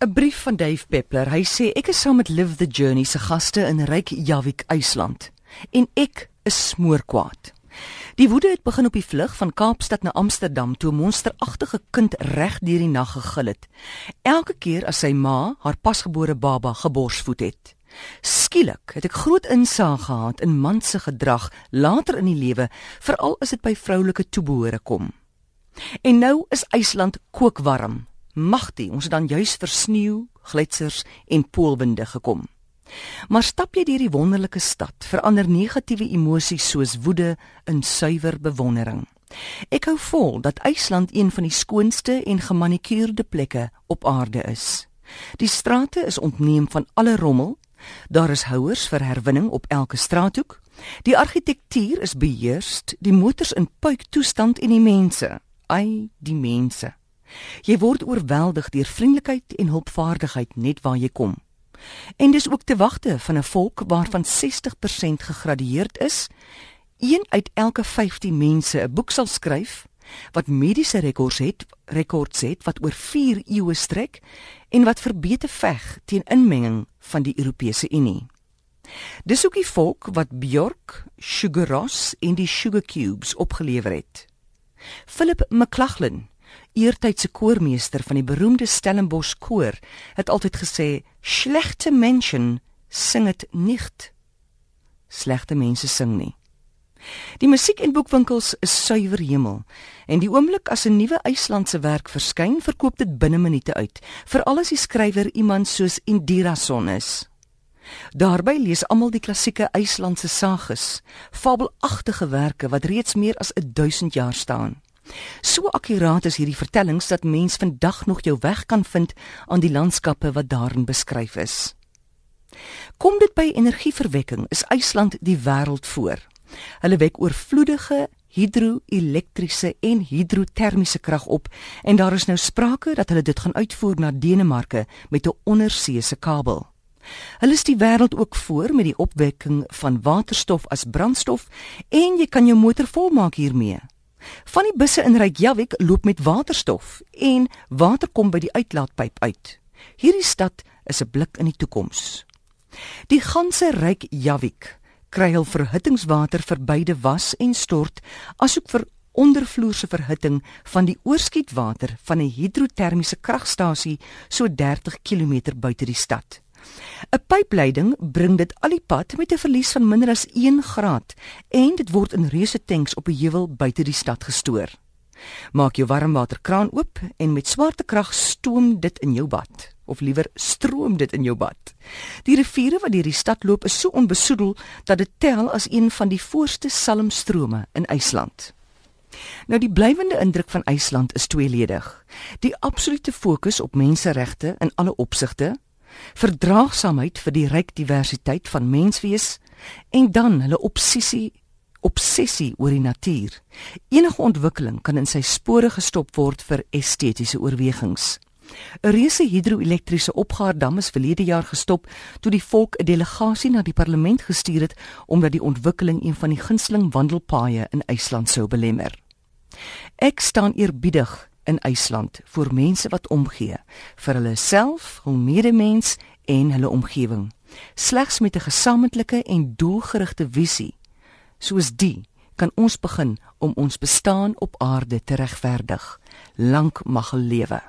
'n Brief van Dave Peppler. Hy sê ek is saam met Live the Journey se gaste in Reykjavik, IJsland en ek is smoorkwaad. Die woede het begin op die vlug van Kaapstad na Amsterdam toe 'n monsteragtige kind reg deur die nag gegil het. Elke keer as sy ma haar pasgebore baba geborsvoed het. Skielik het ek groot insaag gehad in man se gedrag later in die lewe, veral as dit by vroulike toebehore kom. En nou is IJsland kookwarm. Magtie, ons het dan juis vir sneeu, gletsers en poolwinde gekom. Maar stap jy deur die wonderlike stad, verander negatiewe emosies soos woede in suiwer bewondering. Ek hou vol dat IJsland een van die skoonste en gemanikureerde plekke op aarde is. Die strate is ontneem van alle rommel. Daar is houers vir herwinning op elke straathoek. Die argitektuur is beheerst, die motors in puik toestand en die mense, ai, die mense. Jy word oorweldig deur vriendelikheid en hulpvaardigheid net waar jy kom. En dis ook te wagte van 'n volk waarvan 60% gegradueerd is. Een uit elke 15 mense 'n boek sal skryf wat mediese rekords het, rekords het wat oor 4 eeue strek en wat verbete veg teen inmenging van die Europese Unie. Dis ook die volk wat Bjork, Sugar Ross en die Sugar Cubes opgelewer het. Philip McLachlan eertydse koormeester van die beroemde Stellenbosch koor, het altyd gesê: "Slegte menschen sing dit nie." Slegte mense sing nie. Die musiek en boekwinkels is suiwer hemel en die oomblik as 'n nuwe IJslandse werk verskyn, verkoop dit binne minute uit, veral as die skrywer iemand soos Indira Son is. Daarby lees almal die klassieke IJslandse sagas, fabelagtige werke wat reeds meer as 1000 jaar staan. So akkuraat is hierdie vertellings dat mens vandag nog jou weg kan vind aan die landskappe wat daarin beskryf is. Kom dit by energieverwekking, is IJsland die wêreld voor. Hulle wek oorvloedige hidro-elektriese en hidrotermiese krag op en daar is nou sprake dat hulle dit gaan uitvoer na Denemarke met 'n onderseese kabel. Hulle is die wêreld ook voor met die opwekking van waterstof as brandstof en jy kan jou motor volmaak hiermee. Van die busse in Reykjavik loop met waterstof en water kom by die uitlaatpyp uit. Hierdie stad is 'n blik in die toekoms. Die ganse Reykjavik kry hul verhittingswater vir beide was en stort asook vir ondervloerse verhitting van die oorskietwater van 'n hidrotermiese kragstasie so 30 km buite die stad. 'n Pypleiding bring dit al die pad met 'n verlies van minder as 1 graad en dit word in reuse tanks op 'n heuwel buite die stad gestoor. Maak jou warmwaterkraan oop en met swarte krag stoom dit in jou bad of liewer stroom dit in jou bad. Die riviere wat deur die stad loop is so onbesoedel dat dit tel as een van die voorste salmstrome in IJsland. Nou die blywende indruk van IJsland is tweeledig. Die absolute fokus op menseregte in alle opsigte verdraagsaamheid vir die ryk diversiteit van menswees en dan hulle obsessie obsessie oor die natuur. Enige ontwikkeling kan in sy spore gestop word vir estetiese oorwegings. 'n Reuse hidroelektriese opgaardam is verlede jaar gestop toe die volk 'n delegasie na die parlement gestuur het omdat die ontwikkeling een van die gunsteling wandelpaaie in IJsland sou belemmer. Ek staan eerbiedig in IJsland vir mense wat omgee vir hulle self, hul medemens en hulle omgewing. Slegs met 'n gesamentlike en doelgerigte visie soos die kan ons begin om ons bestaan op aarde te regverdig. Lank mag lewe.